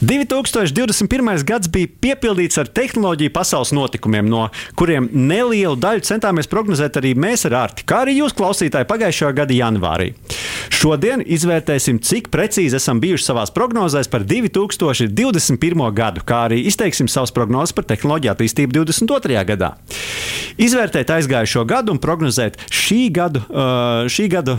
2021. gads bija piepildīts ar tehnoloģiju pasaules notikumiem, no kuriem nelielu daļu centāmies prognozēt arī mēs ar Arti, kā arī jūs, klausītāji, pagājušā gada janvārī. Šodien izvērtēsim, cik precīzi esam bijuši savā prognozēs par 2021. gadu, kā arī izteiksim savas prognozes par tehnoloģiju attīstību 2022. gadā. Izvērtēt aizgājušo gadu un prognozēt šī gada, šī gada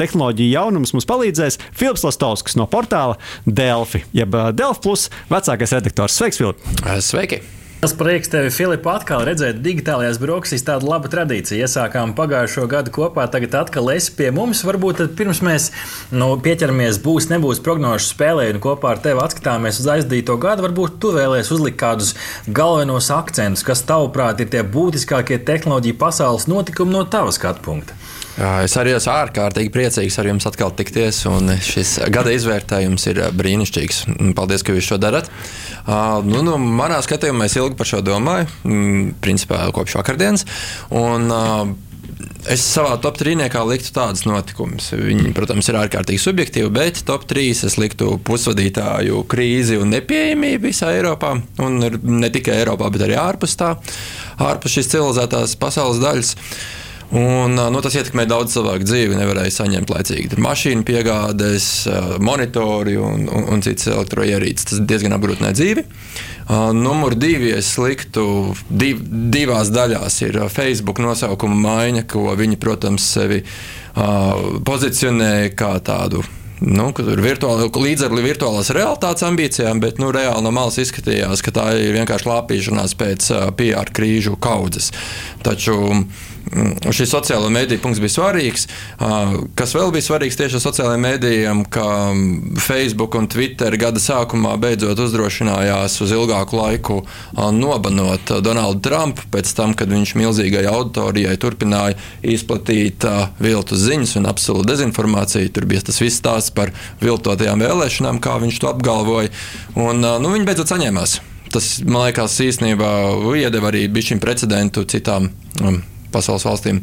tehnoloģiju jaunumus mums palīdzēs Filips Lastovskis no portāla Delfi, jeb Delfi Plus vecākais redaktors. Sveiks, Filip! Sveiki! Tas prieks tevi, Filipa, atkal redzēt digitālajās brokastīs. Tāda laba tradīcija. Iesākām pagājušo gadu kopā, tagad atkal esi pie mums. Varbūt pirms mēs nu, pieķeramies, būs, nebūs prognožu spēlē un kopā ar tevi atskatāmies uz aizdīto gadu. Varbūt tu vēlēsies uzlikt kādus galvenos akcentus, kas tavuprāt ir tie būtiskākie tehnoloģiju pasaules notikumi no tava skatu punkta. Es arī esmu ārkārtīgi priecīgs ar jums atkal tikties, šis gada izvērtējums ir brīnišķīgs. Paldies, ka jūs to darat. Nu, nu, manā skatījumā es ilgi par šo domāju, principā kopš vakardienas. Un, Es savā top trīniekā liktu tādus notikumus. Viņi, protams, ir ārkārtīgi subjektīvi, bet top 3 es liktu pusvadītāju krīzi un nepieejamību visā Eiropā. Un ne tikai Eiropā, bet arī ārpus tā, ārpus šīs civilizētās pasaules daļas. Un, nu, tas ietekmē daudz cilvēku dzīvi. Nevarēja saņemt laicīgi mašīnu piegādes, monitori un, un, un citas elektroierīces. Tas diezgan apgrūtināja dzīvi. Numur divi es liktu div, divās daļās. Ir Facebook nosaukuma maiņa, ko viņi, protams, sevi pozicionē kā tādu nu, virtuāli, līdz ar virtuālās realitātes ambīcijām, bet nu, reāli no malas izskatījās, ka tā ir vienkārši lāpīšanās pēc uh, PR krīžu kaudzes. Taču šis sociālo mediju punkts bija svarīgs. Kas vēl bija svarīgs tieši ar sociālajiem medijiem, ka Facebook un Twitter gada sākumā beidzot uzdrošinājās uz ilgāku laiku nobanot Donaldu Trumpu pēc tam, kad viņš milzīgai auditorijai turpināja izplatīt viltus ziņas un absolūtu dezinformāciju. Tur bija tas viss tās stāsts par viltotajām vēlēšanām, kā viņš to apgalvoja. Un, nu, viņi beidzot saņēmās. Tas, man liekas, īstenībā iedeva arī šim precedentu citām um, pasaules valstīm.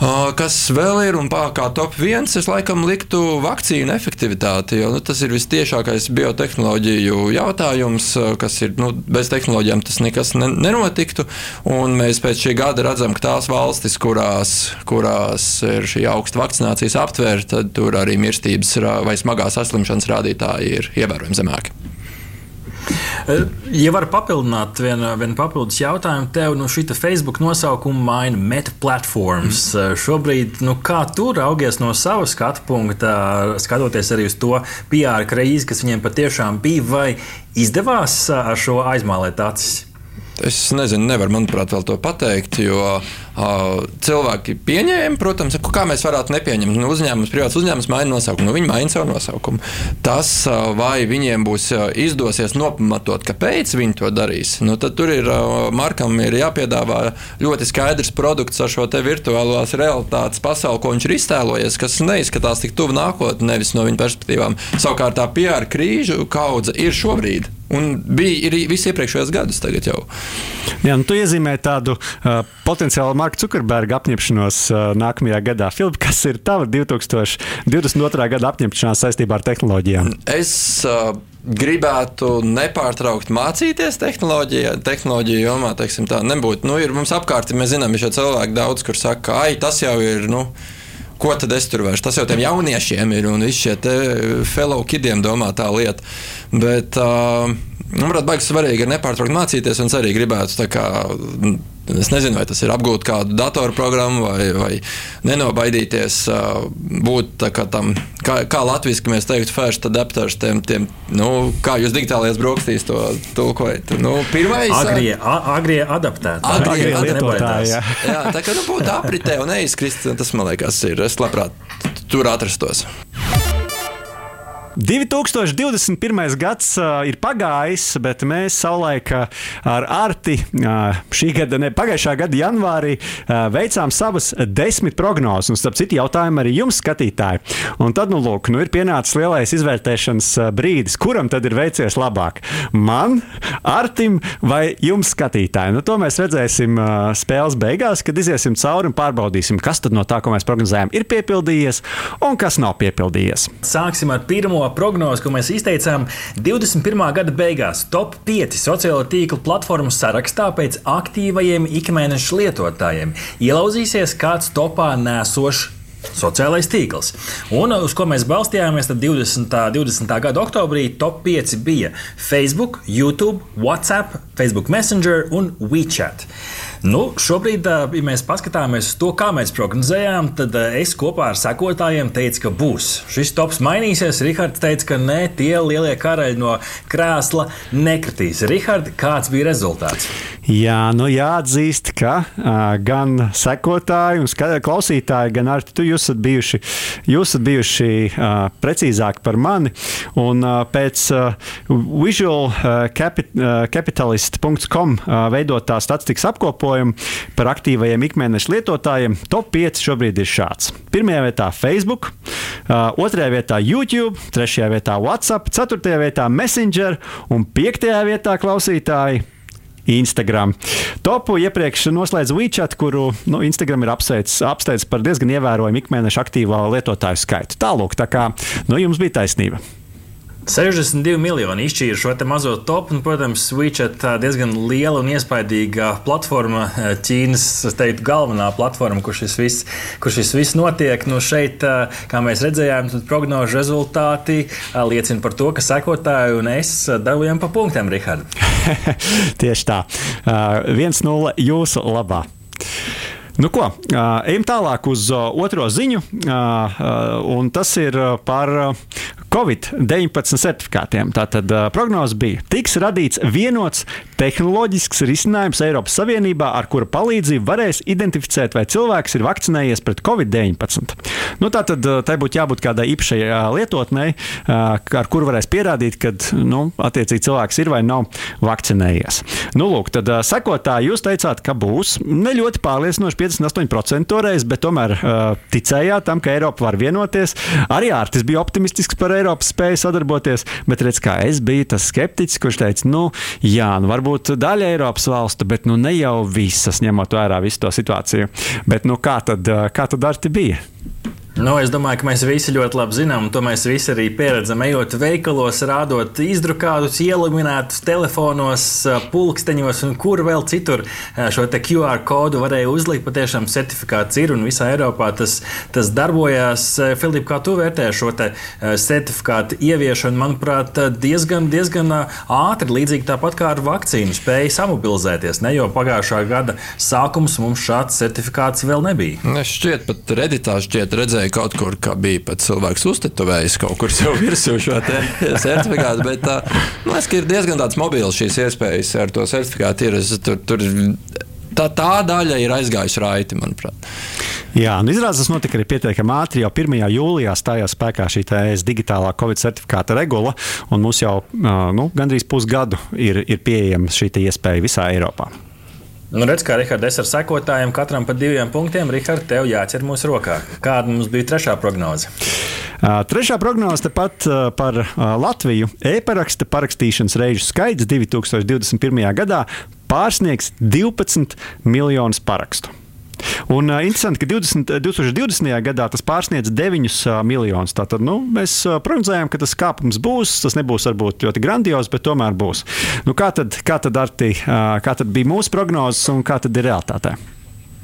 Kas vēl ir un kā top viens, es laikam liktu vakcīnu efektivitāti, jo nu, tas ir vistiešākais biotehnoloģiju jautājums, kas ir nu, bez tehnoloģijām tas nekas ne, nenotiktu. Mēs pēc šī gada redzam, ka tās valstis, kurās, kurās ir šī augsta vakcinācijas aptvērta, tad tur arī mirstības vai smagās saslimšanas rādītāji ir ievērojami zemāki. Ja var papildināt vienu, vienu papildus jautājumu, tev nu, šī Facebook nosaukuma maina Meta platforms. Mm. Šobrīd, nu, kā tu raugies no sava skatu punkta, skatoties arī uz to PR krīzi, kas viņiem patiešām bija, vai izdevās ar šo aizmālēt acis? Es nezinu, nevaru, manuprāt, vēl to pateikt, jo cilvēki pieņēma, protams, kā mēs varētu nepieņemt. Nu, uzņēmums, privāts uzņēmums maina nosaukumu, nu, viņi maina savu nosaukumu. Tas, vai viņiem būs izdosies nopamatot, kāpēc viņi to darīs, nu, tad tur ir Markam ir jāpiedāvā ļoti skaidrs produkts ar šo virtuālās realitātes pasauli, ko viņš ir iztēlojies, kas neizskatās tik tuvu nākotnē, nevis no viņa perspektīvām. Savukārt tā PR krīžu kaudze ir šobrīd. Un bija arī viss iepriekšējos gados, tagad jau. Jā, nu, tu iezīmē tādu uh, potenciālu Marka Zukerberga apņemšanos uh, nākamajā gadā. Filip, kas ir tava 2022. gada apņemšanās saistībā ar tehnoloģijām? Es uh, gribētu nepārtraukt mācīties tehnoloģijā, tehnoloģiju jomā. Teiksim, tā nebūtu. Nu, ir, mums apkārt mēs zinām, ir šie cilvēki daudz, kur saka, ka tas jau ir. Nu, ko tad es tur vairs? Tas jau tiem jauniešiem ir un visi šie fellow kidiem domā tā lieta. Bet, uh, manuprāt, baigi svarīgi ir nepārtraukt mācīties, un es arī gribētu kā, Es nezinu, vai tas ir apgūt kādu datorprogrammu vai, vai nenobaidīties būt kā tam, kā, kā latviešu mēs teiktu, first adapters, tiem, tiem nu, kā jūs digitālajās brokastīs to tulkojat. Nu, pirmais, agrie, agrie adaptēti. Agrie, agrie lietotāji. Jā. jā, tā kā nu, būt apritē un neizkrist, tas man liekas ir. Es labprāt tur atrastos. 2021. gads uh, ir pagājis, bet mēs savulaik uh, ar Arti uh, šī gada, ne pagājušā gada janvārī uh, veicām savas desmit prognozes. Un, starp citu, jautājumu arī jums, skatītāji. Un tad, nu, lūk, nu ir pienācis lielais izvērtēšanas brīdis, kuram tad ir veicies labāk? Man, Artim vai jums, skatītāji? Nu, to mēs redzēsim uh, spēles beigās, kad iziesim cauri un pārbaudīsim, kas tad no tā, ko mēs prognozējām, ir piepildījies un kas nav piepildījies. Sāksim ar pirmo prognozi, ko mēs izteicām 21. gada beigās. Top 5 sociālo tīklu platformu sarakstā pēc aktīvajiem ikmēneša lietotājiem ielauzīsies kāds topā nēsošs sociālais tīkls. Un uz ko mēs balstījāmies, tad 20. 20. gada oktobrī top 5 bija Facebook, YouTube, WhatsApp, Facebook Messenger un WeChat. Nu, šobrīd, ja mēs paskatāmies uz to, kā mēs prognozējām, tad es kopā ar sekotājiem teicu, ka būs. Šis tops mainīsies. Rihards teica, ka nē, tie lielie karaļi no krēsla nekritīs. Rihards, kāds bija rezultāts? Jā, nu jāatzīst, ka uh, gan sekotāji un klausītāji, gan arī tu esat bijuši, jūs esat bijuši uh, precīzāki par mani. Un uh, pēc uh, visualcapitalist.com uh, veidotā statistikas apkopojuma par aktīvajiem ikmēneša lietotājiem. Top 5 šobrīd ir šāds. Pirmajā vietā Facebook, otrajā vietā YouTube, trešajā vietā WhatsApp, ceturtajā vietā Messenger un piektajā vietā klausītāji. Instagram. Topu iepriekš noslēdz WeChat, kuru nu, Instagram ir apsteidz par diezgan ievērojumu ikmēneša aktīvā lietotāju skaitu. Tālāk, tā kā nu, jums bija taisnība. 62 miljoni izšķīra šo mazo topu. Un, protams, WeChat diezgan liela un iespaidīga platforma, Ķīnas teiktu, galvenā platforma, kur šis viss, kur šis viss notiek. Nu, šeit, kā mēs redzējām, prognožu rezultāti liecina par to, ka sekotāji un es dalījām pa punktiem, Rihard. Tieši tā. 1-0 jūsu labā. Nu, ko, ejam tālāk uz otro ziņu, un tas ir par Covid-19 certifikātiem. Tātad uh, prognoze bija, tiks radīts vienots tehnoloģisks risinājums Eiropas Savienībā, ar kura palīdzību varēs identificēt, vai cilvēks ir vakcinējies pret Covid-19. Nu, tātad tai būtu jābūt kādai īpašai lietotnei, uh, ar kuru varēs pierādīt, ka nu, attiecīgi cilvēks ir vai nav vakcinējies. Nu, lūk, tad uh, sekotāji, jūs teicāt, ka būs ne ļoti pārliecinoši 58% toreiz, bet tomēr uh, ticējāt tam, ka Eiropa var vienoties. Arī Ārtis bija optimistisks par Eiropas spēja sadarboties, bet redz, kā es biju tas skeptiķis, kurš teica, nu, jā, nu, varbūt daļa Eiropas valstu, bet nu, ne jau visas, ņemot vērā visu to situāciju. Bet nu, kā tad, kā tad Arti bija? Nu, es domāju, ka mēs visi ļoti labi zinām, un to mēs visi arī pieredzam. Ejot veikalos, rādot izdrukātus, ieliminētus telefonos, pulksteņos un kur vēl citur šo QR kodu varēja uzlikt. Patiešām certifikāts ir un visā Eiropā tas, tas darbojās. Filip, kā tu vērtē šo certifikātu ieviešanu? Manuprāt, diezgan, diezgan ātri, līdzīgi tāpat kā ar vakcīnu, spēja samobilizēties. Ne jau pagājušā gada sākums mums šāds certifikāts vēl nebija. Es šķiet, pat redītā šķiet redzēt redzēju kaut kur, ka bija pat cilvēks uztetovējis kaut kur sev virsū šo certifikātu. Bet tā, man liekas, ka ir diezgan tāds mobils šīs iespējas ar to certifikātu. Ir, tur, tur, tā, tā daļa ir aizgājusi raiti, manuprāt. Jā, nu izrādās, tas notika arī pietiekami ātri. Jau 1. jūlijā stājās spēkā šī ES digitālā Covid certifikāta regula, un mums jau nu, gandrīz pusgadu ir, ir pieejama šī iespēja visā Eiropā. Nu, redz, kā Rihards, es ar sekotājiem katram pa diviem punktiem. Rihards, tev jāķer mūsu rokā. Kāda mums bija trešā prognoze? Uh, trešā prognoze tepat uh, par uh, Latviju. E-paraksta parakstīšanas reižu skaits 2021. gadā pārsniegs 12 miljonus parakstu. Un uh, interesanti, ka 20, 2020. gadā tas pārsniedz 9 uh, miljonus. Tātad nu, mēs uh, prognozējām, ka tas kāpums būs. Tas nebūs varbūt ļoti grandios, bet tomēr būs. Nu, kā, tad, kā, tad Arti, uh, kā tad bija mūsu prognozes un kā tad ir realitātē?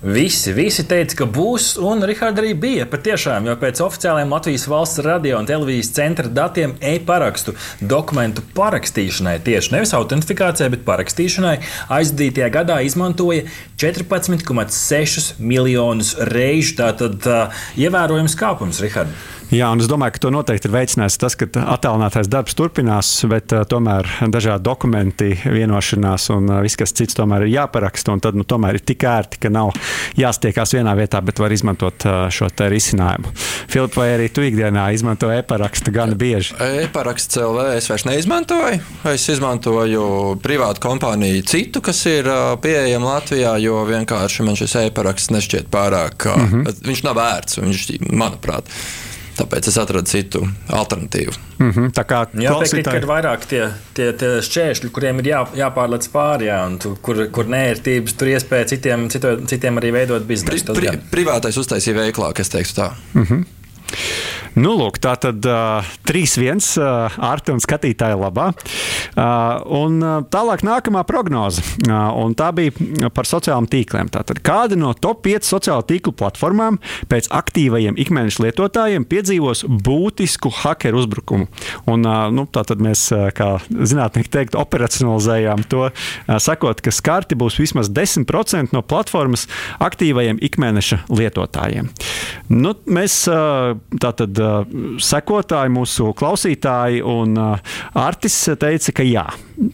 Visi, visi teica, ka būs, un Rihards arī bija. Patiešām, jo pēc oficiālajiem Latvijas valsts radio un televīzijas centra datiem e-parakstu dokumentu parakstīšanai, tieši nevis autentifikācijai, bet parakstīšanai, aizdītajā gadā izmantoja 14,6 miljonus reižu. Tātad uh, ievērojams kāpums, Rihards. Jā, un es domāju, ka to noteikti ir veicinājis tas, ka attēlinātais darbs turpinās, bet uh, tomēr dažādi dokumenti, vienošanās un uh, viss, kas cits, tomēr ir jāparaksta. Un tad nu, tomēr ir tik ērti, ka nav jāstiekās vienā vietā, bet var izmantot uh, šo risinājumu. Filip, vai arī tu ikdienā izmanto e-parakstu gan bieži? E-paraksts CLV es vairs neizmantoju. Es izmantoju privātu kompāniju citu, kas ir uh, pieejama Latvijā, jo vienkārši man šis e-paraksts nešķiet pārāk. Uh, mm -hmm. Viņš nav vērts, viņš, manuprāt. Tāpēc es atradu citu alternatīvu. Mm -hmm, tā kā jā, klausītāji... piekrīt, ir vairāk tie, tie, tie šķēršļi, kuriem ir jā, jāpārlec pāri, jā, un tu, kur, kur nērtības, tur iespēja citiem, cito, citiem arī veidot biznesu. Pri, pri, privātais uztaisīja veiklāk, es teiktu tā. Mm -hmm. Nu, lūk, tā tad uh, 3-1 uh, ārta un skatītāja labā. Uh, un uh, tālāk nākamā prognoze. Uh, tā bija par sociālajiem tīkliem. Tātad, kāda no top 5 sociālo tīklu platformām pēc aktīvajiem ikmēneša lietotājiem piedzīvos būtisku hakeru uzbrukumu? Un, uh, nu, tātad mēs, uh, kā zinātnieki teikt, operacionalizējām to, uh, sakot, ka skarti būs vismaz 10% no platformas aktīvajiem ikmēneša lietotājiem. Nu, mēs uh, tātad sekotāji, mūsu klausītāji un Artis teica, ka jā,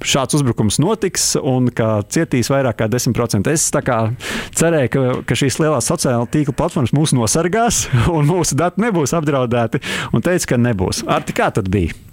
šāds uzbrukums notiks un ka cietīs vairāk kā 10%. Es cerēju, ka, ka šīs lielās sociālā tīkla platformas mūs nosargās un mūsu dati nebūs apdraudēti, un teica, ka nebūs. Arti, kā tad bija?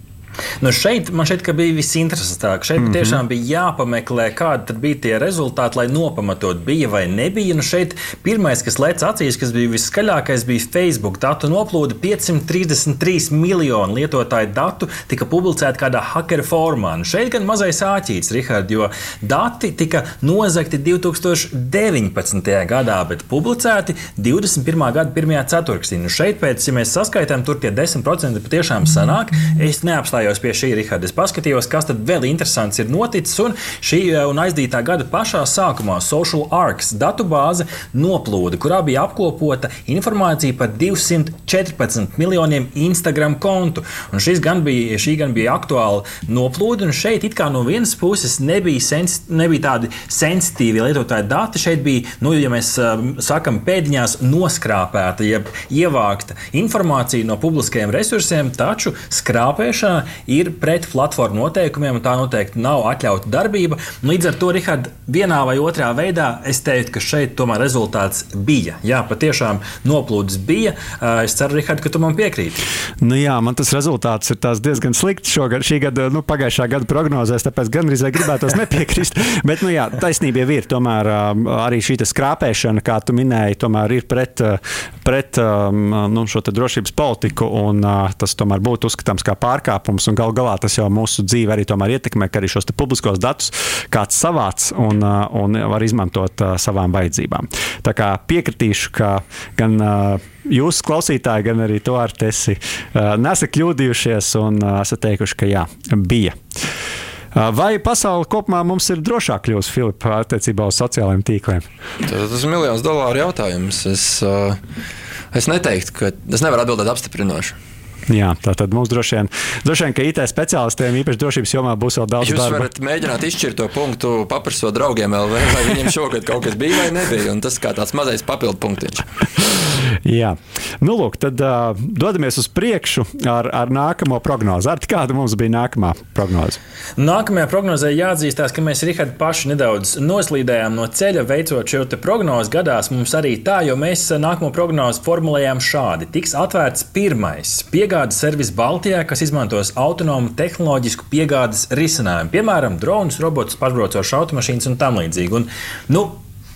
Nu šeit man ka bija visinteresantāk. Šeit mm -hmm. tiešām bija jāpameklē, kādi bija tie rezultāti, lai nopamatot, bija vai nebija. Nu šeit pirmais, kas lec acīs, kas bija viskaļākais, bija Facebook datu noplūde. 533 miljonu lietotāju datu tika publicēti kādā hackera formā. Nu šeit gan mazais āķīts, Rihard, jo dati tika nozagti 2019. gadā, bet publicēti 21. gada 1. ceturksnī. Nu šeit pēc, ja mēs saskaitām, tur tie 10% patiešām sanāk. Es neapstājos apstājos pie šī, Rihards. Es paskatījos, kas tad vēl interesants ir noticis. Un šī eh, un aizdītā gada pašā sākumā Social Arcs datubāze noplūda, kurā bija apkopota informācija par 214 miljoniem Instagram kontu. Un gan bija, šī gan bija aktuāla noplūde, un šeit it kā no vienas puses nebija, sens, nebija tādi sensitīvi lietotāji dati. Šeit bija, nu, ja mēs uh, sakam, pēdiņās noskrāpēta, jeb ievākta informācija no publiskajiem resursiem, taču skrāpēšana ir pret platformu noteikumiem, un tā noteikti nav atļauta darbība. Līdz ar to, Rihard, vienā vai otrā veidā es teiktu, ka šeit tomēr rezultāts bija. Jā, patiešām noplūdes bija. Es ceru, Rihard, ka tu man piekrīti. Nu jā, man tas rezultāts ir diezgan slikts šogad, šī gada, nu, pagājušā gada prognozēs, tāpēc gan arī gribētos nepiekrist. Bet, nu jā, taisnība ir. Tomēr arī šī skrāpēšana, kā tu minēji, tomēr ir pret, pret nu, šo drošības politiku, un tas tomēr būtu uzskatāms kā pārkāpums un gal galā tas jau mūsu dzīvi arī ietekmē, ka arī šos publiskos datus kāds savāc un, un var izmantot savām vajadzībām. Tā kā piekritīšu, ka gan jūs, klausītāji, gan arī to ar tesi nesat kļūdījušies un esat teikuši, ka jā, bija. Vai pasaule kopumā mums ir drošāk kļuvusi, Filipa, attiecībā uz sociālajiem tīkliem? Tas ir milzīgs dolāru jautājums. Es, es neteiktu, ka es nevaru atbildēt apstiprinoši. Jā, tā tad mums droši vien, droši vien ka IT speciālistiem īpaši drošības jomā būs vēl daudz Jūs darba. Jūs varat mēģināt izšķirt to punktu, paprasot draugiem, LV, vai viņiem šogad kaut kas bija vai nebija. Tas kā tāds mazais papildu punktiņš. Jā, nu lūk, tad uh, dodamies uz priekšu ar, ar nākamo prognozi. Ar kāda mums bija nākamā prognoze? Nākamajā prognozē jāatzīstās, ka mēs Rihard paši nedaudz noslīdējām no ceļa, veicot šo prognozi. Gadās mums arī tā, jo mēs nākamo prognozi formulējām šādi. Tiks atvērts pirmais piegādes piegādes servis Baltijā, kas izmantos autonomu tehnoloģisku piegādes risinājumu, piemēram, dronus, robotus, pašbraucošas automašīnas un tam līdzīgi. Un, nu,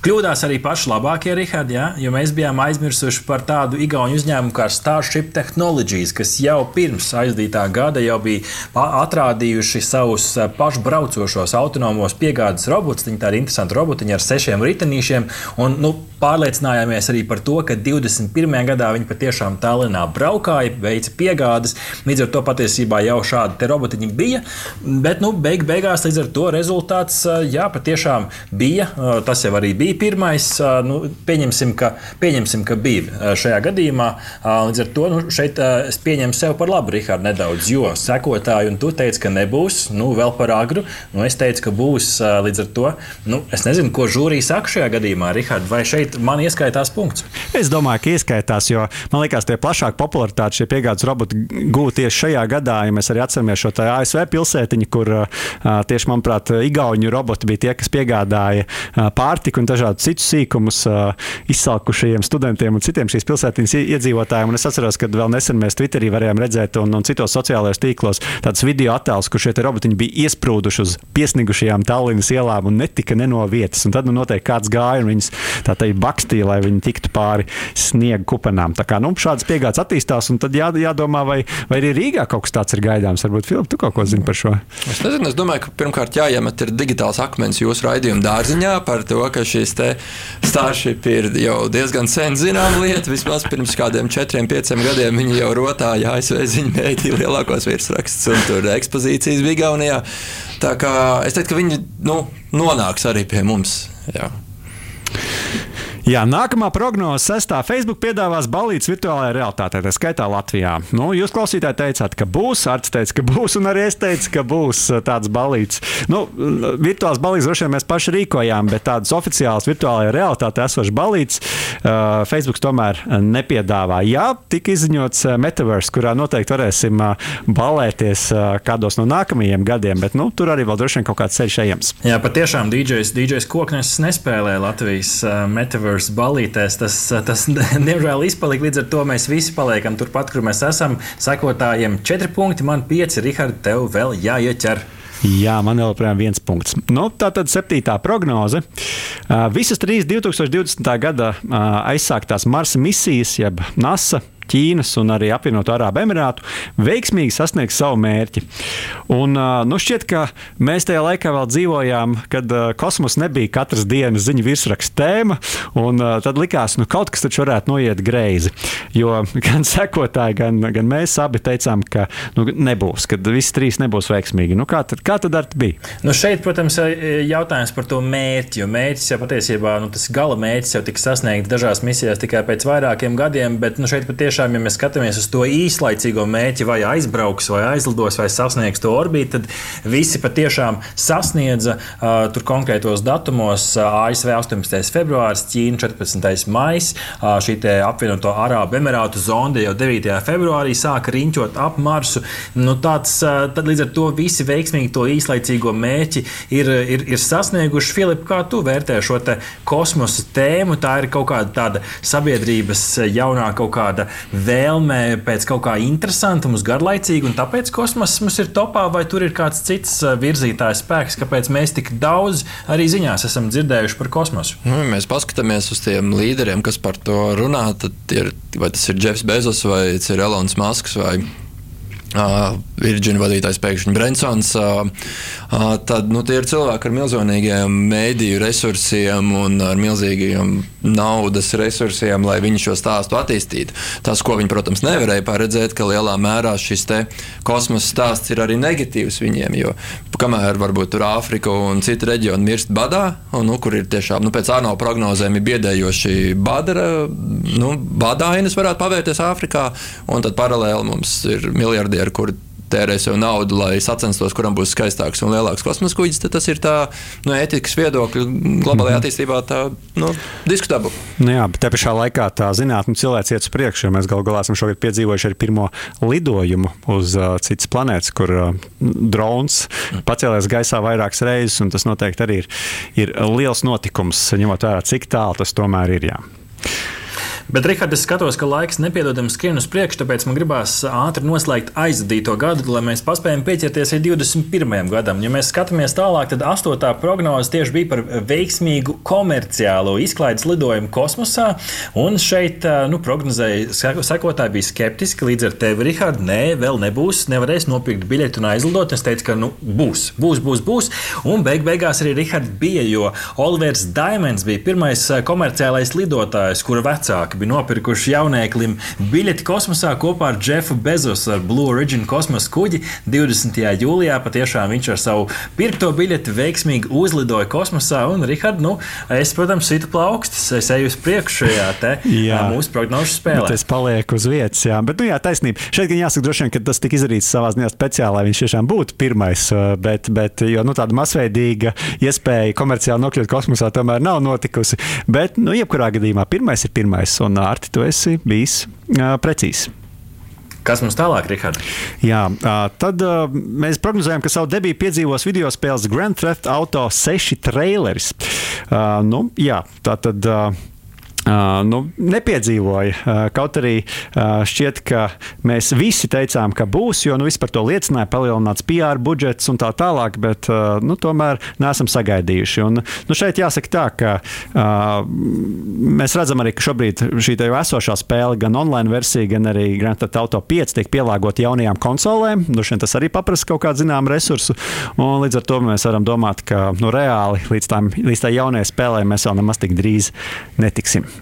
Kļūdās arī paši labākie, Rihard, ja? jo mēs bijām aizmirsuši par tādu igauņu uzņēmumu kā Starship Technologies, kas jau pirms aizdītā gada jau bija atrādījuši savus eh, pašbraucošos autonomos piegādes robotus. Viņi tādi interesanti robotiņi ar sešiem ritenīšiem. Un, nu, pārliecinājāmies arī par to, ka 21. gadā viņi patiešām Tallinā braukāja, veica piegādes. Līdz ar to patiesībā jau šādi robotiņi bija. Bet nu, beig beigās līdz ar to rezultāts jā, patiešām bija. Tas jau arī bija bija pirmais. Nu, pieņemsim, ka, pieņemsim, ka bija šajā gadījumā. Līdz ar to nu, šeit es pieņemu sev par labu, Rihard, nedaudz, jo sekotāji, un tu teici, ka nebūs, nu, vēl par agru. Nu, es teicu, ka būs līdz ar to. Nu, es nezinu, ko žūrija saka šajā gadījumā, Rihard, vai šeit man ieskaitās punkts? Es domāju, ka ieskaitās, jo man liekas, tie plašāk popularitāti šie piegādes roboti gūti tieši šajā gadā, ja mēs arī atceramies šo ASV pilsētiņu, kur tieši, manuprāt, Igauni roboti bija tie, kas piegādāja pārtiku un dažādus citus sīkumus izsalkušajiem studentiem un citiem šīs pilsētiņas iedzīvotājiem. Un es atceros, ka vēl nesen mēs Twitterī varējām redzēt un, un citos sociālajos tīklos tādus video attēlus, kur šie robotiņi bija iesprūduši uz piesnigušajām Tallinas ielām un netika ne no vietas. Un tad nu, noteikti kāds gāja un viņus tā teikt bakstīja, lai viņi tiktu pāri sniega kupenām. Tā kā nu, šādas piegādes attīstās, un tad jā, jādomā, vai, vai arī Rīgā kaut kas tāds ir gaidāms. Varbūt Filips, tu kaut ko zini par šo? Es nezinu, es domāju, ka pirmkārt jāiemet ir digitāls akmens jūsu raidījuma dārziņā par to, ka šis Starship ir jau diezgan sen zināma lieta. Vismaz pirms kādiem četriem, pieciem gadiem viņi jau rotāja ASV ziņu mēdī lielākos virsrakstus un tur ekspozīcijas bija Gaunijā. Tā kā es teiktu, ka viņi nu, nonāks arī pie mums. Jā. Jā, nākamā prognoze sestā Facebook piedāvās balīdzes virtuālajā realitātē, tā skaitā Latvijā. Nu, jūs klausītāji teicāt, ka būs, Arts teica, ka būs, un arī es teicu, ka būs uh, tāds balīdzes. Nu, virtuāls balīdzes droši vien mēs paši rīkojām, bet tādas oficiālas virtuālajā realitātē esošas balīdzes uh, Facebook tomēr nepiedāvā. Jā, tika izziņots uh, metaverse, kurā noteikti varēsim uh, balēties uh, kādos no nākamajiem gadiem, bet nu, tur arī vēl droši vien kaut kāds ceļš ejams. Jā, patiešām DJs, DJs Koknes nespēlē Latvijas uh, metaverse Universe balītēs, tas, tas diemžēl izpalika. Līdz ar to mēs visi paliekam turpat, kur mēs esam. Sekotājiem četri punkti, man pieci. Rihard, tev vēl jāieķer. Jā, man vēl joprojām viens punkts. Nu, tā tad septītā prognoze. Visas trīs 2020. gada aizsāktās Marsa misijas, jeb NASA Ķīnas un arī apvienoto Arābu Emirātu veiksmīgi sasniegs savu mērķi. Un, nu, šķiet, ka mēs tajā laikā vēl dzīvojām, kad kosmos nebija katras dienas ziņu virsraksta tēma, un tad likās, ka nu, kaut kas taču varētu noiet greizi. Jo gan sekotāji, gan, gan mēs abi teicām, ka nu, nebūs, ka visi trīs nebūs veiksmīgi. Nu, kā tad, kā tad bija? Nu, šeit, protams, ir jautājums par to mērķi. Jo mērķis jau patiesībā, nu, tas gala mērķis jau tika sasniegts dažās misijās tikai pēc vairākiem gadiem, bet nu, šeit patiešām tiešām, ja mēs skatāmies uz to īslaicīgo mērķi, vai aizbrauks, vai aizlidos, vai sasniegs to orbītu, tad visi patiešām sasniedza uh, tur konkrētos datumos. Uh, ASV 18. februāris, Ķīna 14. maijs, uh, šī apvienoto Arābu Emirātu zonde jau 9. februārī sāka riņķot ap Marsu. Nu, tāds, uh, tad līdz ar to visi veiksmīgi to īslaicīgo mērķi ir, ir, ir sasnieguši. Filip, kā tu vērtē šo kosmosa tēmu? Tā ir kaut kāda tāda sabiedrības jaunā kaut kāda vēlme pēc kaut kā interesanta, mums garlaicīga, un tāpēc kosmoss mums ir topā, vai tur ir kāds cits uh, virzītājs spēks, kāpēc mēs tik daudz arī ziņās esam dzirdējuši par kosmosu. Nu, ja mēs paskatāmies uz tiem līderiem, kas par to runā, tad ir, vai tas ir Jeffs Bezos vai ir Elonas Masks vai Uh, Virģina vadītājs pēkšņi Brensons, uh, tad nu, tie ir cilvēki ar milzīgiem mēdīju resursiem un ar milzīgiem naudas resursiem, lai viņi šo stāstu attīstītu. Tas, ko viņi, protams, nevarēja paredzēt, ka lielā mērā šis kosmosa stāsts ir arī negatīvs viņiem. Jo kamēr varbūt tur Āfrika un citi reģioni mirst badā, un, nu, kur ir tiešām nu, pēc ANO prognozēm biedējoši badara, nu, badainas varētu pavērties Āfrikā, un tad paralēli mums ir miljardi inženieri, kuri tērē sev naudu, lai sacenstos, kuram būs skaistāks un lielāks kosmosa kuģis, tad tas ir tā no ētikas viedokļa globālajā mhm. attīstībā tā, nu, diskutabla. Nu jā, bet te pašā laikā tā zinātnē cilvēks iet uz priekšu. Mēs galu galā esam šogad piedzīvojuši arī pirmo lidojumu uz uh, citas planētas, kur uh, drons pacēlēs gaisā vairākas reizes, un tas noteikti arī ir, ir liels notikums, ņemot vērā, cik tālu tas tomēr ir. Jā. Bet, Rihard, es skatos, ka laiks nepiedodami skrien uz priekšu, tāpēc man gribās ātri noslēgt aizvadīto gadu, lai mēs paspējam pieķerties arī 21. gadam. Ja mēs skatāmies tālāk, tad astotā prognoze tieši bija par veiksmīgu komerciālo izklaides lidojumu kosmosā. Un šeit nu, prognozēja sekotāji bija skeptiski. Līdz ar tevi, Rihard, nē, vēl nebūs, nevarēs nopirkt biļeti un aizlidot. Es teicu, ka nu, būs, būs, būs, būs. Un beig beigās arī Rihard bija, jo Olivers Diamonds bija pirmais komerciālais lidotājs, kura vecāki bija nopirkuši jaunieklim biļeti kosmosā kopā ar Jeffu Bezosu ar Blue Origin kosmosa kuģi 20. jūlijā. Patiešām viņš ar savu pirkto biļeti veiksmīgi uzlidoja kosmosā. Un, Rihard, nu, es, protams, situ plaukstus, es eju uz priekšu šajā te, jā. mūsu prognožu spēlē. Bet es palieku uz vietas, jā. Bet, nu, jā, taisnība. Šeit gan jāsaka, droši vien, ka tas tika izdarīts savā ziņā speciāli, lai viņš tiešām būtu pirmais. Bet, bet jo, nu, tāda masveidīga iespēja komerciāli nokļūt kosmosā tomēr nav notikusi. Bet, nu, jebkurā gadījumā, pirmais ir pirmais. Un, Arti, tu esi bijis uh, precīzs. Kas mums tālāk, Rihard? Jā, tad mēs prognozējam, ka savu debiju piedzīvos video spēles Grand Theft Auto 6 traileris. Nu, jā, tā tad. Uh, nu, nepiedzīvoja. Uh, kaut arī uh, šķiet, ka mēs visi teicām, ka būs, jo nu, viss par to liecināja, palielināts PR budžets un tā tālāk, bet nu, tomēr neesam sagaidījuši. Un, nu, šeit jāsaka tā, ka mēs redzam arī, ka šobrīd šī jau esošā spēle, gan online versija, gan arī Grand Theft Auto 5 tiek pielāgota jaunajām konsolēm. Nu, tas arī paprasa kaut kādu zināmu resursu, un līdz ar to mēs varam domāt, ka nu, reāli līdz, tām, līdz tā jaunajai spēlē mēs vēl nemaz tik drīz netiksim.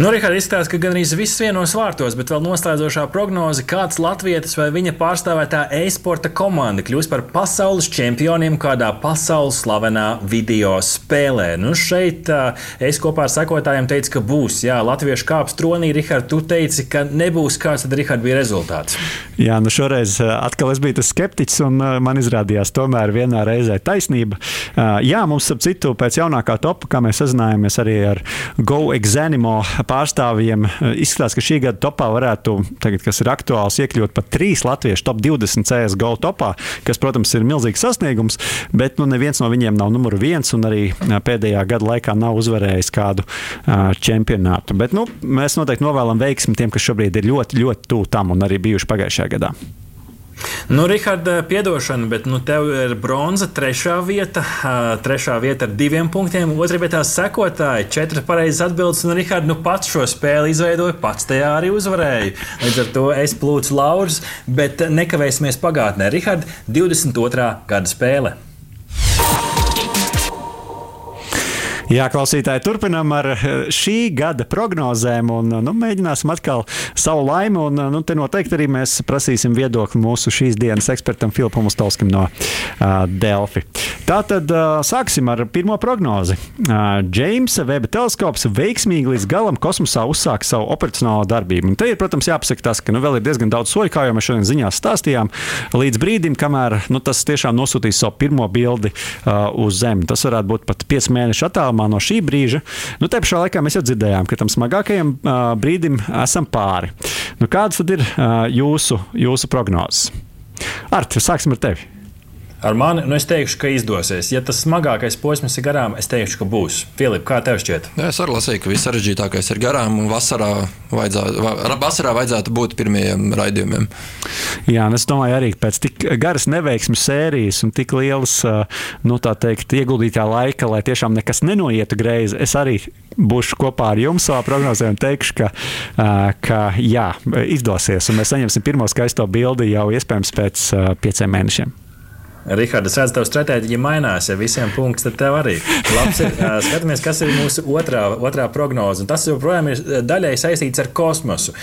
Nu, Rikārds izstāsta, ka gan arī viss vienos vārtos, bet vēl noslēdzošā prognoze, kāds latvietis vai viņa pārstāvētā e-sporta komanda kļūs par pasaules čempioniem kādā pasaules slavenā video spēlē. Nu, šeit es kopā ar sekotājiem teicu, ka būs. Jā, latviešu kāps tronī, Rikārds, tu teici, ka nebūs kāds, tad Rikārds bija rezultāts. Jā, nu šoreiz atkal es biju tas skeptiķis, un man izrādījās tomēr vienā reizē taisnība. Jā, mums, ap citu, pēc jaunākā topa, kā mēs sazinājāmies arī ar Go Animo pārstāvjiem eh, izskatās, ka šī gada topā varētu, tagad, kas ir aktuāls, iekļūt pat trīs latviešu top 20 CSGO topā, kas, protams, ir milzīgs sasniegums, bet nu, neviens no viņiem nav numur viens un arī eh, pēdējā gada laikā nav uzvarējis kādu uh, čempionātu. Bet nu, mēs noteikti novēlam veiksmi tiem, kas šobrīd ir ļoti, ļoti tuvu tam un arī bijuši pagājušajā gadā. Nu, Rihards, piedošana, bet nu, tev ir bronza, trešā vieta, trešā vieta ar diviem punktiem, otrā vietā sekotāji, četras pareizas atbildes. Un Rihards nu, pats šo spēli izveidoja, pats tajā arī uzvarēja. Līdz ar to es plūcu laurus, bet nekavēsimies pagātnē. Rihards, 22. gada spēle. Jā, klausītāji, turpinām ar eh, šī gada prognozēm un nu, mēģināsim atkal savu laimi. Un, nu, te noteikti arī mēs prasīsim viedokli mūsu šīs dienas ekspertam Filipam Ustalskim no uh, Delfi. Tātad uh, sāksim ar pirmo prognozi. Uh, Džeimsa Veba teleskops veiksmīgi līdz galam kosmosā uzsāka savu operacionālo darbību. Un te ir, protams, jāpasaka tas, ka nu, vēl ir diezgan daudz soļu, kā jau mēs šodien ziņās stāstījām, līdz brīdim, kamēr nu, tas tiešām nosūtīs savu pirmo bildi uh, uz Zemi. Tas varētu būt pat 5 mēnešu attālumā attālumā no šī brīža, nu, te pašā laikā mēs jau dzirdējām, ka tam smagākajam uh, brīdim esam pāri. Nu, kādas tad ir uh, jūsu, jūsu prognozes? Artur, sāksim ar tevi. Ar mani nu es teikšu, ka izdosies. Ja tas smagākais posms ir garām, es teikšu, ka būs. Filip, kā tev šķiet? Jā, es arī lasīju, ka viss sarežģītākais ir garām, un vasarā vajadzētu, vasarā vajadzētu būt pirmajiem raidījumiem. Jā, un es domāju, arī pēc tik garas neveiksmes sērijas un tik lielas nu, teikt, ieguldītā laika, lai tiešām nekas nenoietu greizi, es arī būšu kopā ar jums savā prognozē un teikšu, ka, ka jā, izdosies. Un mēs saņemsim pirmo skaisto bildi jau iespējams pēc pieciem mēnešiem. Rihards, redzu, ka stratēģija mainās. Ja visiem punkts, tad tev arī. Labs ir, skatāmies, kas ir mūsu otrā, otrā prognoze. Un tas joprojām ir daļai saistīts ar kosmosu.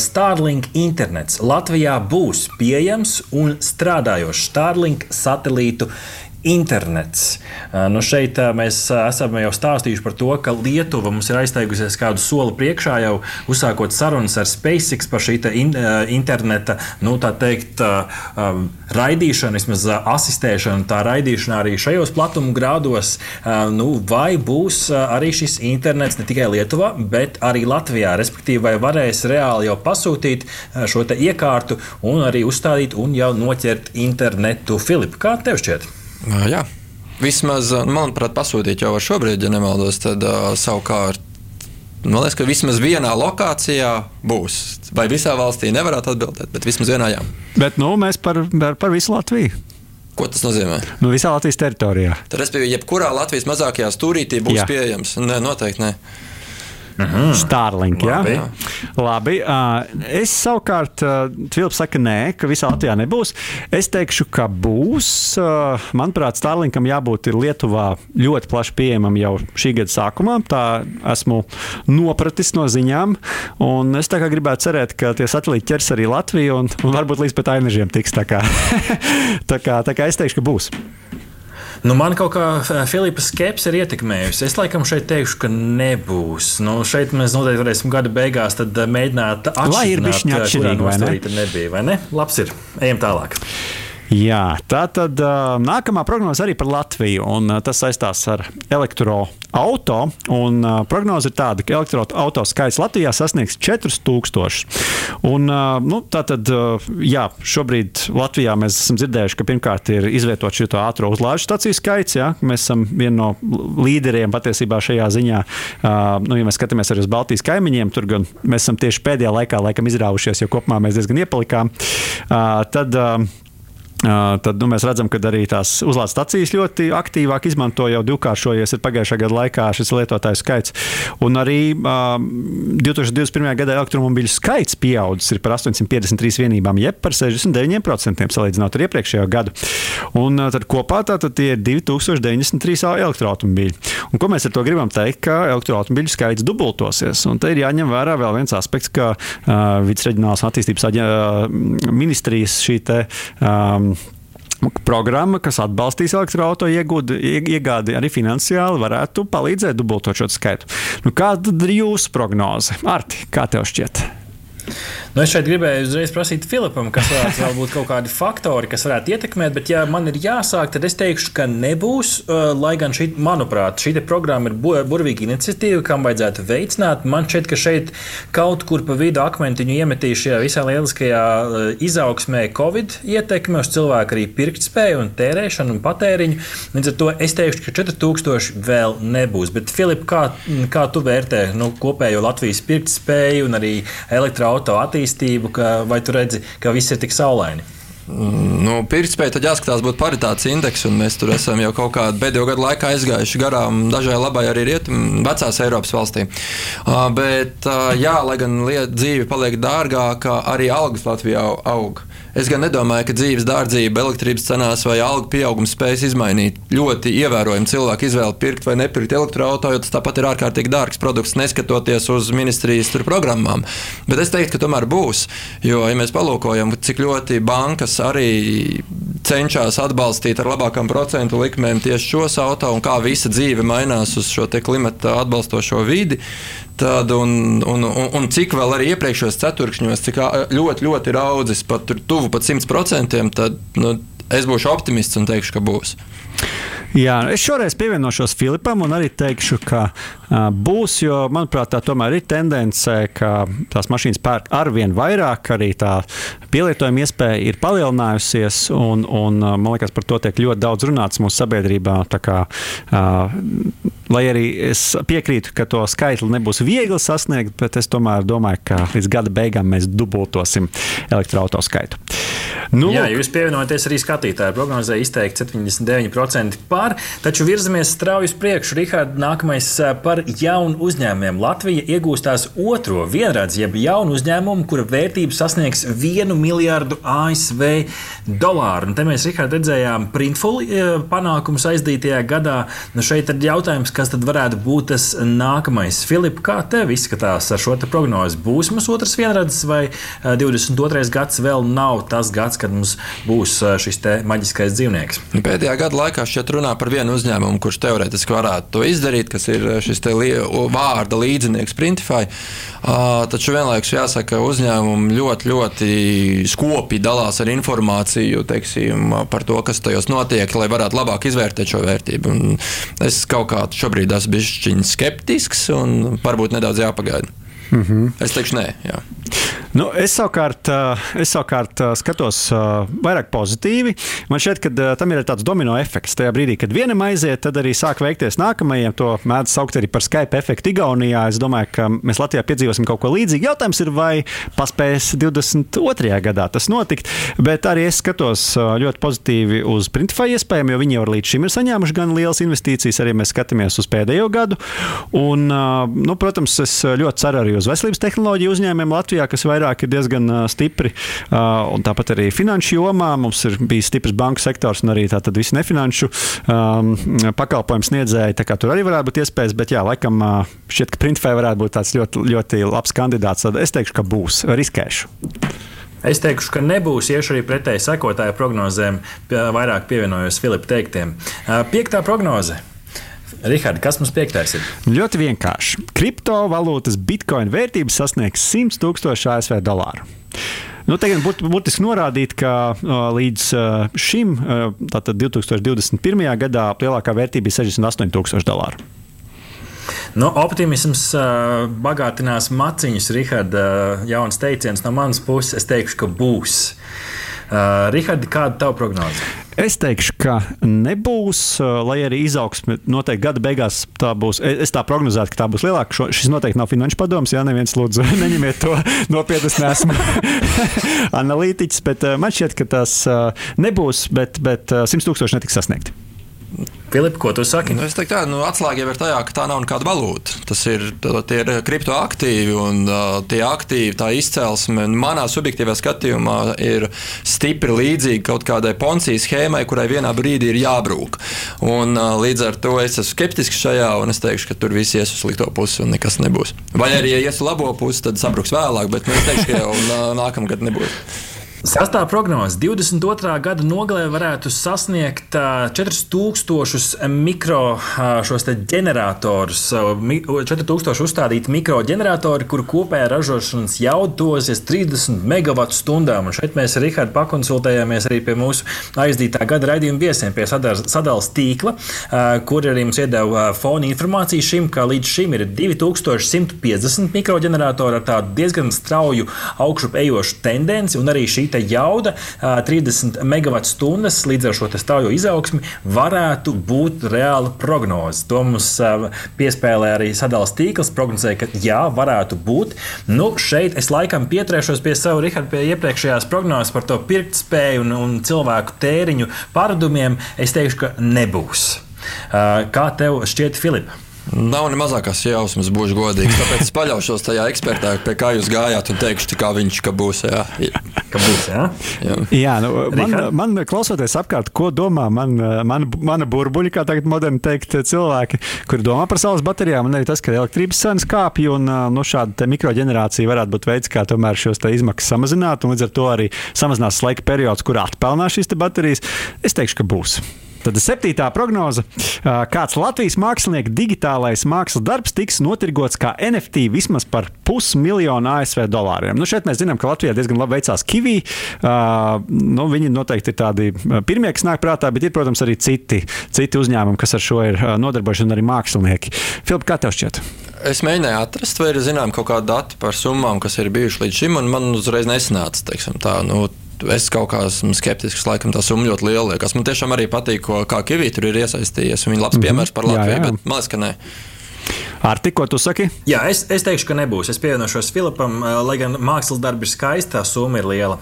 Starlink internets Latvijā būs pieejams un strādājošs Starlink satelītu internets. Nu šeit mēs esam jau stāstījuši par to, ka Lietuva mums ir aizteigusies kādu soli priekšā, jau uzsākot sarunas ar SpaceX par šī in, interneta, nu, teikt, raidīšanu, vismaz asistēšanu, tā raidīšana arī šajos platuma grādos. Nu, vai būs arī šis internets ne tikai Lietuvā, bet arī Latvijā? Respektīvi, vai varēs reāli jau pasūtīt šo iekārtu un arī uzstādīt un jau noķert internetu? Filip, kā tev šķiet? Jā, vismaz, manuprāt, pasūtīt jau var šobrīd, ja nemaldos, tad uh, savukārt. Man liekas, ka vismaz vienā lokācijā būs. Vai visā valstī nevarētu atbildēt, bet vismaz vienā jā. Bet nu, mēs par, par, par visu Latviju. Ko tas nozīmē? Nu, visā Latvijas teritorijā. Tad, respektīvi, jebkurā Latvijas mazākajā stūrītī būs jā. pieejams. Nē, noteikti nē. Starlink. Ja? Labi. Labi. Es savukārt, Filips saka, nē, ka visā Latvijā nebūs. Es teikšu, ka būs. Manuprāt, Starlinkam jābūt ir Lietuvā ļoti plaši pieejamam jau šī gada sākumā. Tā esmu nopratis no ziņām. Un es gribētu cerēt, ka tie satelīti ķers arī Latviju un, un varbūt līdz pat ainažiem tiks. Tā kā, tā kā, tā kā es teikšu, ka būs. Nu, man kaut kā eh, Filipa skepse ir ietekmējusi. Es laikam šeit teikšu, ka nebūs. Nu, šeit mēs noteikti varēsim gada beigās tad, eh, mēģināt Lai ir atšķirt, bišķiņ eh, kurā atšķirīgi, vai ne? nebija. Vai ne? Labs ir. Ejam tālāk. Jā, tā tad nākamā prognoze arī par Latviju. Un, tas saistās ar elektroautorātu. Uh, prognoze ir tāda, ka elektroautorātu skaits Latvijā sasniegs 4000. Un, uh, nu, tā tad, uh, jā, šobrīd Latvijā mēs esam dzirdējuši, ka pirmkārt ir izvietota šī ātrā uzlādes stāciju skaits. Jā, mēs esam viena no līderiem patiesībā šajā ziņā. Uh, nu, ja mēs skatāmies arī uz Baltijas kaimiņiem, tur gan mēs esam tieši pēdējā laikā laikam izrāvušies, jo kopumā mēs diezgan iepalikām. Uh, tad, Uh, tad nu, mēs redzam, ka arī tās uzlādes stācijas ļoti aktīvāk izmanto jau divkāršojies pagājušā gada laikā šis lietotāju skaits. Un arī uh, 2021. gadā elektromobīļu skaits pieaudzis par 853 vienībām, jeb par 69% salīdzinot ar iepriekšējo gadu. Un uh, tad kopā tātad tie ir 2093 elektroautobīļi. Un ko mēs ar to gribam teikt? Ka elektroautobīļu skaits dubultosies. Un te ir jāņem vērā vēl viens aspekts, ka uh, vidus reģionālās attīstības aģe, uh, ministrijas šī te. Um, Programma, kas atbalstīs elektroautorātu iegādi arī finansiāli, varētu palīdzēt dubultot šo skaitu. Nu, kāda ir jūsu prognoze? Arti, kā tev šķiet? Nu, es šeit gribēju uzreiz prasīt Filipam, kas varētu būt kaut kādi faktori, kas varētu ietekmēt, bet, ja man ir jāsāk, tad es teikšu, ka nebūs. Uh, lai gan, šī, manuprāt, šī programma ir burvīga iniciatīva, kam vajadzētu veicināt. Man šķiet, ka šeit kaut kur pa vidu akmentiņu iemetīja šajā visā lieliskajā uh, izaugsmē Covid ietekme uz cilvēku arī pirktspēju un tērēšanu un patēriņu. Līdz ar to es teikšu, ka 4000 vēl nebūs. Bet, Filip, kā, kā tu vērtē nu, kopējo Latvijas pirktspēju un arī elektroautorātu attīstību? attīstību, ka, vai tu redzi, ka viss ir tik saulaini? Nu, Pirktspēja tad jāskatās, būtu paritātes indeks, un mēs tur esam jau kaut kādu pēdējo gadu laikā aizgājuši garām dažai labai arī rietumiem, vecās Eiropas valstīm. Uh, bet, uh, jā, lai gan lieta dzīve paliek dārgāka, arī algas Latvijā aug. Es gan nedomāju, ka dzīves dārdzība, elektrības cenās vai algu pieaugums spēs izmainīt ļoti ievērojami cilvēku izvēli pirkt vai nepirkt elektroautorātu, jo tas tāpat ir ārkārtīgi dārgs produkts, neskatoties uz ministrijas programmām. Bet es teiktu, ka tomēr būs. Jo, ja mēs palūkojam, cik ļoti bankas arī cenšas atbalstīt ar labākām procentu likmēm tieši šos auto un kā visa dzīve mainās uz šo klimata atbalstošo vidi, Tad, un, un, un, un cik vēl arī iepriekšējos ceturkšņos, cik ļoti, ļoti ir audzis, pat tuvu pat 100%, tad nu, es būšu optimists un teikšu, ka būs. Jā, es šoreiz pievienošos Filipam un arī teikšu, ka uh, būs, jo manuprāt, tā tomēr ir tendence, ka tās mašīnas pērk arvien vairāk, arī tā pielietojuma iespēja ir palielinājusies, un, un man liekas, par to tiek ļoti daudz runāts mūsu sabiedrībā. Kā, uh, lai arī es piekrītu, ka to skaitli nebūs viegli sasniegt, bet es tomēr domāju, ka līdz gada beigām mēs dubultosim elektroautorātu skaitu. Nu, Jā, jūs pievienojaties arī skatītāju prognozē, izteikti 79% par, taču virzamies strauji uz priekšu. Rihards, nākamais par jaunu uzņēmumiem. Latvija iegūstās otro vienredzi, jeb jaunu uzņēmumu, kura vērtība sasniegs 1 miljardu ASV dolāru. Un te mēs, Rihards, redzējām printful panākumus aizdītajā gadā. Nu, šeit ir jautājums, kas tad varētu būt tas nākamais. Filip, kā tev izskatās ar šo prognozi? Būs mums otrs vienredzes vai 22. gads vēl nav tas gads, kad mums būs šis maģiskais dzīvnieks? Pēdējā gada laikā šeit runā par vienu uzņēmumu, kurš teorētiski varētu to izdarīt, kas ir šis li vārda līdzinieks Printify. Uh, taču vienlaikus jāsaka, ka uzņēmumi ļoti, ļoti skopi dalās ar informāciju teiksim, par to, kas tajos notiek, lai varētu labāk izvērtēt šo vērtību. Un es kaut kā šobrīd esmu bijis skeptisks un varbūt nedaudz jāpagaida. Mm -hmm. Es teikšu, nē. Jā. Nu, es, savukārt, es savukārt skatos vairāk pozitīvi. Man šķiet, ka tam ir tāds domino efekts. Tajā brīdī, kad vienam aiziet, tad arī sāk veikties nākamajiem. To mēdz saukt arī par Skype efektu Igaunijā. Es domāju, ka mēs Latvijā piedzīvosim kaut ko līdzīgu. Jautājums ir, vai paspēs 22. gadā tas notikt. Bet arī es skatos ļoti pozitīvi uz Printify iespējām, jo viņi jau līdz šim ir saņēmuši gan lielas investīcijas, arī mēs skatāmies uz pēdējo gadu. Un, nu, protams, es ļoti ceru arī uz veselības tehnoloģiju uzņēmumiem Latvijā, kas vairāk ir diezgan stipri. Un tāpat arī finanšu jomā mums ir bijis stiprs banku sektors un arī visi nefinanšu um, pakalpojumu sniedzēji. Tur arī varētu būt iespējas, bet jā, laikam šķiet, ka Printfē varētu būt tāds ļoti, ļoti labs kandidāts. Tad es teikšu, ka būs. Riskēšu. Es teikšu, ka nebūs iešu arī pretēji sekotāju prognozēm, vairāk pievienojos Filipa teiktiem. Piektā prognoze. Rihards, kas mums piektais ir? Ļoti vienkārši. Kriptovalūtas bitkoina vērtība sasniegs 100 tūkstošu ASV dolāru. Nu, Tagad būtu būtiski norādīt, ka uh, līdz uh, šim, uh, tātad 2021. gadā, lielākā vērtība bija 68,000 dolāru. Nu, optimisms uh, bagātinās maciņus, Rihards. Uh, jauns teiciens no manas puses. Es teikšu, ka būs. Uh, Rihards, kāda ir tava prognoze? Es teikšu, ka nebūs, lai arī izaugsme noteikti gada beigās tā būs. Es tā prognozētu, ka tā būs lielāka. Šo, šis noteikti nav finanšu padoms. Jā, neviens lūdzu, neņemiet to nopietni. Es neesmu analītiķis, bet man šķiet, ka tas nebūs, bet, bet 100 tūkstoši netiks sasniegti. Filip, ko tu saki? Nu, es teiktu, ka nu, atslēga jau ir tajā, ka tā nav nekāda valūta. Tas ir, tie ir kriptoaktīvi un uh, tie aktīvi, tā izcelsme, manā subjektīvā skatījumā, ir stipri līdzīga kaut kādai poncijas schēmai, kurai vienā brīdī ir jābrūk. Un, uh, līdz ar to es esmu skeptisks šajā, un es teikšu, ka tur viss ies uz slikto pusi un nekas nebūs. Vai arī, ja ies uz labo pusi, tad sabruks vēlāk, bet nu, es teikšu, ka jau nākamgad nebūs. Sastāvā prognoze 22. gada nogalē varētu sasniegt 4000 mikro ģeneratorus, 4000 uzstādīti mikroģeneratori, kuru kopējā ražošanas jauda tosies 30 MWh. Šeit mēs ar Rihardu pakonsultējāmies arī pie mūsu aizdītā gada raidījuma viesiem, pie sadalas tīkla, kur arī mums iedeva fona informāciju šim, ka līdz šim ir 2150 mikroģeneratori ar tādu diezgan strauju augšup ejošu tendenci un arī šī jauda 30 MWh līdz ar šo straujo izaugsmi varētu būt reāla prognoze. To mums piespēlē arī sadalījums tīkls, prognozēja, ka jā, varētu būt. Nu, šeit es laikam pieturēšos pie sava Riharda, pie iepriekšējās prognozes par to pirktspēju un, un cilvēku tēriņu paradumiem. Es teikšu, ka nebūs. Kā tev šķiet, Filipa? Nav ne mazākās jausmas, būšu godīgs. Tāpēc es paļaušos tajā ekspertā, pie kā jūs gājāt, un teikšu, kā viņš ka būs. Jā, ka būs jā? jā. jā nu, man, man klausoties apkārt, ko domā man, man, mana burbuļi, kā tagad moderni teikt, cilvēki, kuri domā par saules baterijām, un arī tas, ka elektrības cenas kāpj, un nu, šāda mikroģenerācija varētu būt veids, kā tomēr šos izmaksas samazināt, un līdz ar to arī samazinās laika periods, kur atpelnās šīs baterijas. Es teikšu, ka būs. Tad septītā prognoze. Kāds Latvijas mākslinieka digitālais mākslas darbs tiks notirgots kā NFT vismaz par pusmiljonu ASV dolāriem. Nu, šeit mēs zinām, ka Latvijā diezgan labi veicās Kivī. Nu, viņi noteikti ir tādi pirmie, kas nāk prātā, bet ir, protams, arī citi, citi uzņēmumi, kas ar šo ir nodarbojušies, un arī mākslinieki. Filip, kā tev šķiet? Es mēģināju atrast, vai ir zinām kaut kāda data par summām, kas ir bijušas līdz šim, un man uzreiz nesnāca. Teiksim, tā, nu, es kaut kā esmu skeptisks, laikam tā summa ļoti liela liekas. Man tiešām arī patīk, ko, kā Kavī tur ir iesaistījies. Viņa ir labs -hmm. piemērs par Latviju, jā, jā. bet man liekas, ka nē. Ar tikko tu saki? Jā, es, es teikšu, ka nebūs. Es pievienošos Filipam, lai gan mākslas darbi ir skaisti, tā summa ir liela.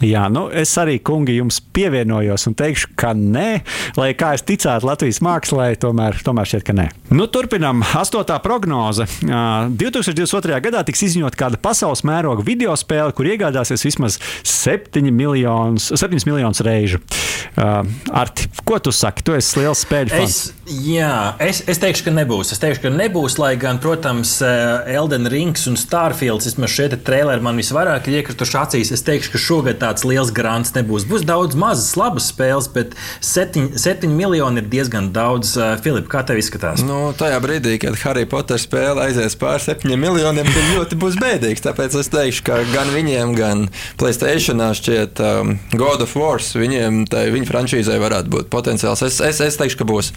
Jā, nu, es arī, kungi, jums pievienojos un teikšu, ka nē, lai kā es ticētu Latvijas mākslā, tomēr, tomēr šķiet, ka nē. Nu, turpinām. Astotā prognoze. 2022. gadā tiks izziņot kāda pasaules mēroga video spēle, kur iegādāsies vismaz 7 miljonus, 7 miljonus reižu. Arti, ko tu saki? Tu esi liels spēļu fans. Es, jā, es, es teikšu, ka nebūs. Es teikšu, ka nebūs, lai gan, protams, Elden Rings un Starfields, vismaz šie traileri man visvairāk ir iekrituši acīs. Es teikšu, ka šogad tā tāds liels grants nebūs. Būs daudz mazas, labas spēles, bet 7, 7 miljoni ir diezgan daudz. Uh, Filip, kā tev izskatās? Nu, tajā brīdī, kad Harry Potter spēle aizies pār 7 miljoniem, tad ļoti būs bēdīgs. Tāpēc es teikšu, ka gan viņiem, gan Playstation šķiet um, God of War, viņiem, tai, viņa frančīzai varētu būt potenciāls. Es, es, es teikšu, ka būs.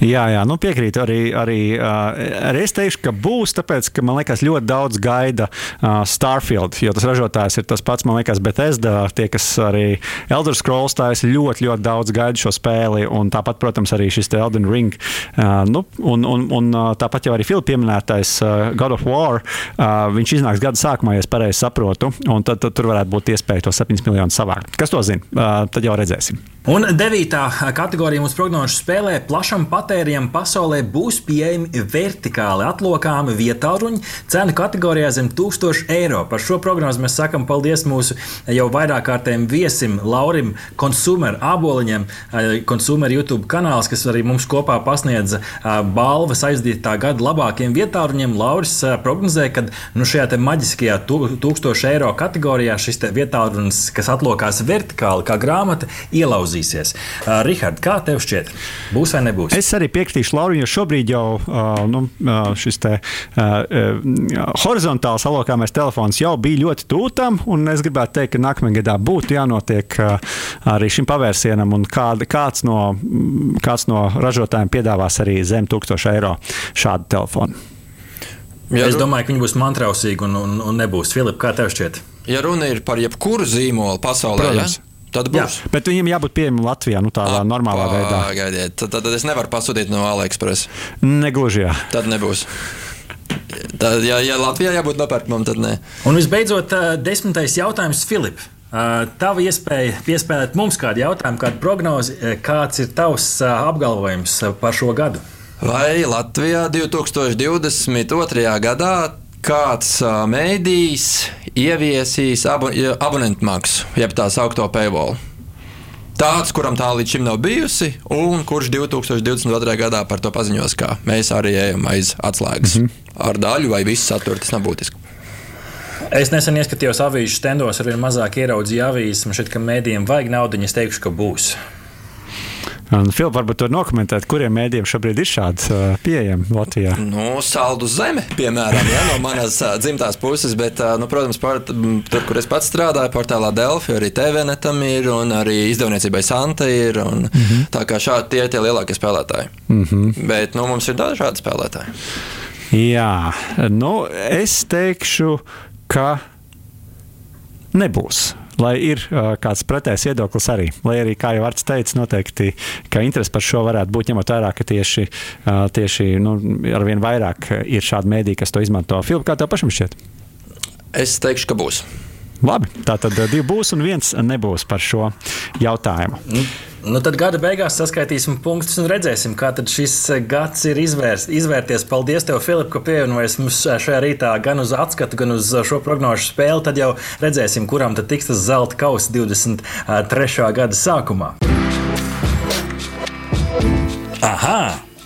Jā, jā nu piekrītu. Arī, arī, arī es teikšu, ka būs, tāpēc, ka man liekas, ļoti daudz gaida Starfield, jo tas ražotājs ir tas pats, man liekas, Bethesda. Tie, kas arī Elder Scrolls taisa, ļoti, ļoti daudz gaida šo spēli. Un tāpat, protams, arī šis Elden Ring. Nu, un, un, un tāpat jau arī Filipa pieminētais God of War. Viņš iznāks gada sākumā, ja es pareizi saprotu. Un tad, tad tur varētu būt iespēja to 7 miljonus savākt. Kas to zina? Tad jau redzēsim. Un devītā kategorija mums prognožu spēlē plašam patērijam pasaulē būs pieejami vertikāli atlokāmi vietāluņi cenu kategorijā zem 1000 eiro. Par šo prognozi mēs sakam paldies mūsu jau vairāk kārtējiem viesim Laurim Consumer aboliņam, Consumer YouTube kanāls, kas arī mums kopā pasniedza balvas aizdītā gada labākiem vietāluņiem. Lauris prognozē, ka nu, šajā maģiskajā 1000 eiro kategorijā šis vietālunis, kas atlokās vertikāli kā grāmata, ielauz izgāzīsies. Uh, Rihard, kā tev šķiet? Būs vai nebūs? Es arī piekritīšu Laurim, jo šobrīd jau uh, nu, uh, šis te, uh, uh, horizontāls alokāmais telefons jau bija ļoti tūtam, un es gribētu teikt, ka nākamajā gadā būtu jānotiek uh, arī šim pavērsienam, un kād, kāds, no, kāds no ražotājiem piedāvās arī zem 1000 eiro šādu telefonu. Ja es domāju, ka viņi būs mantrausīgi un, un, un nebūs. Filip, kā tev šķiet? Ja runa ir par jebkuru zīmolu pasaulē, Protams. ja? Tad būs. Jā, bet viņam jābūt pieejamam Latvijā, nu tādā normālā veidā. Gaidiet, tad, tad es nevaru pasūtīt no AliExpress. Negluži jā. Tad nebūs. Tad, ja, ja Latvijā jābūt nopērkamam, tad nē. Un visbeidzot, desmitais jautājums Filip. Tava iespēja piespēlēt mums kādu jautājumu, kādu prognozi, kāds ir tavs apgalvojums par šo gadu? Vai Latvijā 2022. gadā kāds mēdījis ieviesīs abo, abonentu maksu, jeb tā saucamo paywall. Tāds, kuram tā līdz šim nav bijusi, un kurš 2022. gadā par to paziņos, ka mēs arī ejam aiz atslēgas. Mm -hmm. Ar daļu vai visu saturu tas nav būtiski. Es nesen ieskatījos avīžu stendos, ar vien mazāk ieraudzīju avīzes. Man šķiet, ka mēdījiem vajag naudu, es teikšu, ka būs. Filips, varbūt tur nokomentēt, kuriem mēdījiem šobrīd ir šāds uh, pieejams Latvijā? Nu, saldu zeme, piemēram, ja, no manas uh, dzimtās puses, bet, uh, nu, protams, par, tur, kur es pats strādāju, portālā Delfi, arī TVNetam ir, un arī izdevniecībai Santa ir. Un, mm -hmm. Tā kā šādi tie ir tie lielākie spēlētāji. Mm -hmm. Bet nu, mums ir dažādi spēlētāji. Jā, nu, es teikšu, ka nebūs lai ir kāds pretējs viedoklis arī. Lai arī, kā jau Arts teica, noteikti, ka interesi par šo varētu būt ņemot vērā, ka tieši, tieši nu, arvien vairāk ir šādi mēdī, kas to izmanto. Filips, kā tev pašam šķiet? Es teikšu, ka būs. Labi, tā tad divi būs un viens nebūs par šo jautājumu. Mm. Nu, tad gada beigās saskaitīsim punktus un redzēsim, kā šis gads ir izvērst, izvērties. Paldies, tev, Filip, ka pievienojies mums šajā rītā gan uz atskatu, gan uz šo prognožu spēli. Tad jau redzēsim, kuram tad tiks tas zelta kausa 23. gada sākumā. Aha!